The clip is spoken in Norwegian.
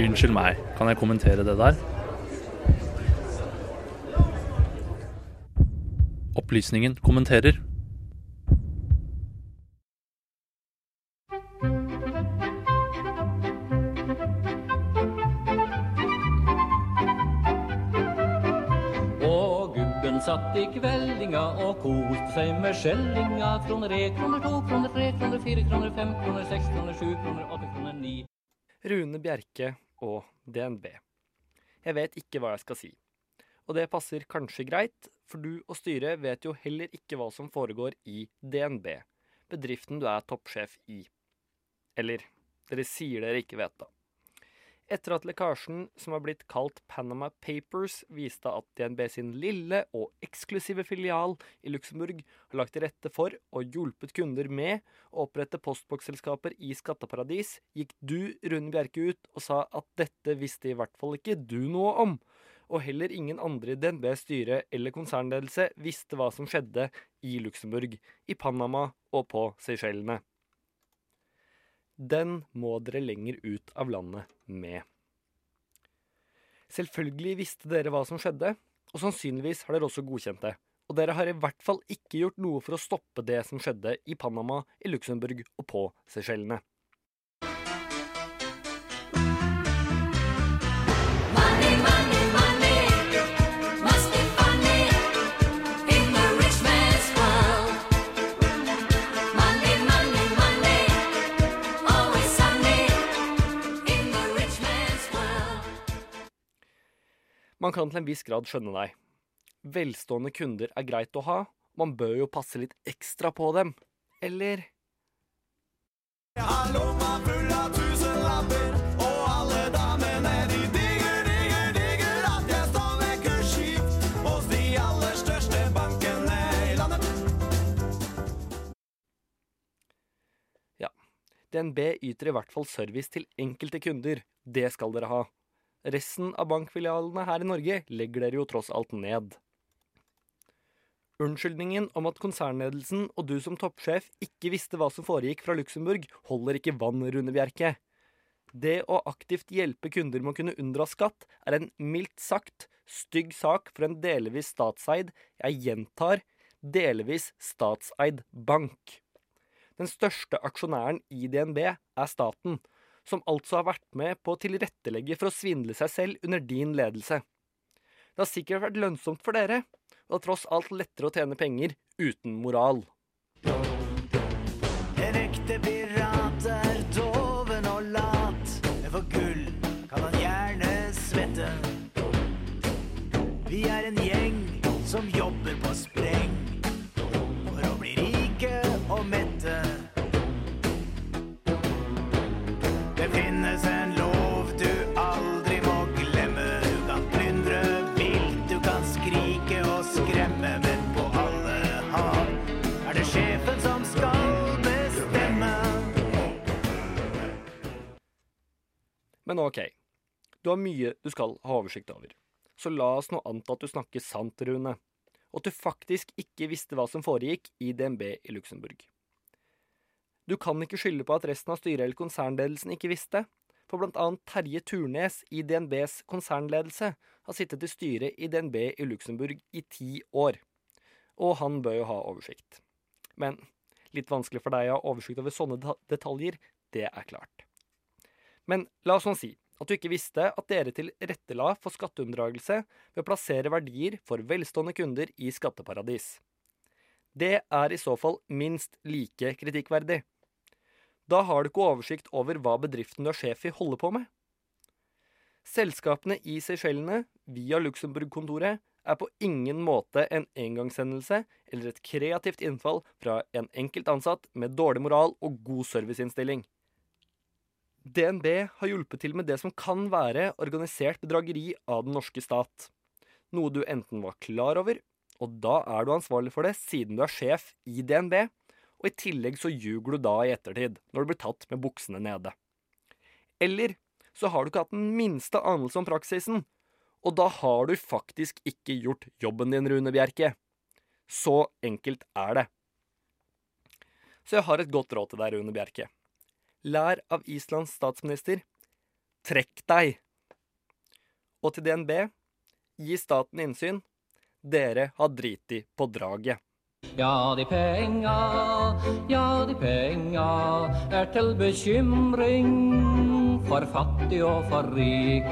Unnskyld meg, kan jeg kommentere det der? Opplysningen kommenterer. Satt i kveldinga og koste seg med skjellinga. Kroner én, kroner to, kroner tre, kroner fire, kroner fem, kroner seks, kroner sju, kroner åtte, kroner ni. Rune Bjerke og DNB. Jeg vet ikke hva jeg skal si. Og det passer kanskje greit, for du og styret vet jo heller ikke hva som foregår i DNB, bedriften du er toppsjef i. Eller, dere sier dere ikke vet, da. Etter at lekkasjen, som har blitt kalt Panama Papers, viste at DNB sin lille og eksklusive filial i Luxembourg har lagt til rette for og hjulpet kunder med å opprette postboksselskaper i skatteparadis, gikk du, Rune Bjerke, ut og sa at dette visste i hvert fall ikke du noe om. Og heller ingen andre i DNBs styre eller konsernledelse visste hva som skjedde i Luxembourg, i Panama og på Seychellene. Den må dere lenger ut av landet med. Selvfølgelig visste dere hva som skjedde, og sannsynligvis har dere også godkjent det. Og dere har i hvert fall ikke gjort noe for å stoppe det som skjedde i Panama, i Luxembourg og på Seychellene. Man kan til en viss grad skjønne deg. Velstående kunder er greit å ha, man bør jo passe litt ekstra på dem. Eller? Ja. DNB yter i hvert fall service til enkelte kunder. Det skal dere ha. Resten av bankfilialene her i Norge legger dere jo tross alt ned. Unnskyldningen om at konsernledelsen og du som toppsjef ikke visste hva som foregikk fra Luxembourg, holder ikke vann, Rune Bjerke. Det å aktivt hjelpe kunder med å kunne unndra skatt, er en mildt sagt stygg sak for en delvis statseid, jeg gjentar, delvis statseid bank. Den største aksjonæren i DNB er staten, som altså har vært med på å tilrettelegge for å svindle seg selv under din ledelse. Det har sikkert vært lønnsomt for dere, og det er tross alt lettere å tjene penger uten moral. En ekte pirat er doven og lat, men for gull kan han gjerne svette. Vi er en gjeng som jobber på spreng Men ok, du har mye du skal ha oversikt over. Så la oss nå anta at du snakker sant, Rune, og at du faktisk ikke visste hva som foregikk i DNB i Luxembourg. Du kan ikke skylde på at resten av styret eller konsernledelsen ikke visste, for annet Terje Turnes i DNBs konsernledelse har sittet i styret i DNB i Luxembourg i ti år, og han bør jo ha oversikt. Men litt vanskelig for deg å ha oversikt over sånne detaljer, det er klart. Men la oss nå si at du ikke visste at dere tilrettela for skatteunndragelse ved å plassere verdier for velstående kunder i skatteparadis. Det er i så fall minst like kritikkverdig. Da har du ikke oversikt over hva bedriften du er sjef i, holder på med. Selskapene i Seychellene, via Luxembourg-kontoret, er på ingen måte en engangshendelse eller et kreativt innfall fra en enkelt ansatt med dårlig moral og god serviceinnstilling. DNB har hjulpet til med det som kan være organisert bedrageri av den norske stat. Noe du enten var klar over, og da er du ansvarlig for det siden du er sjef i DNB, og i tillegg så ljuger du da i ettertid, når du blir tatt med buksene nede. Eller så har du ikke hatt den minste anelse om praksisen, og da har du faktisk ikke gjort jobben din, Rune Bjerke. Så enkelt er det. Så jeg har et godt råd til deg, Rune Bjerke. Lær av Islands statsminister. Trekk deg! Og til DNB gi staten innsyn. Dere har driti på draget. Ja, de penga, ja, de penga er til bekymring for fattig og for rik.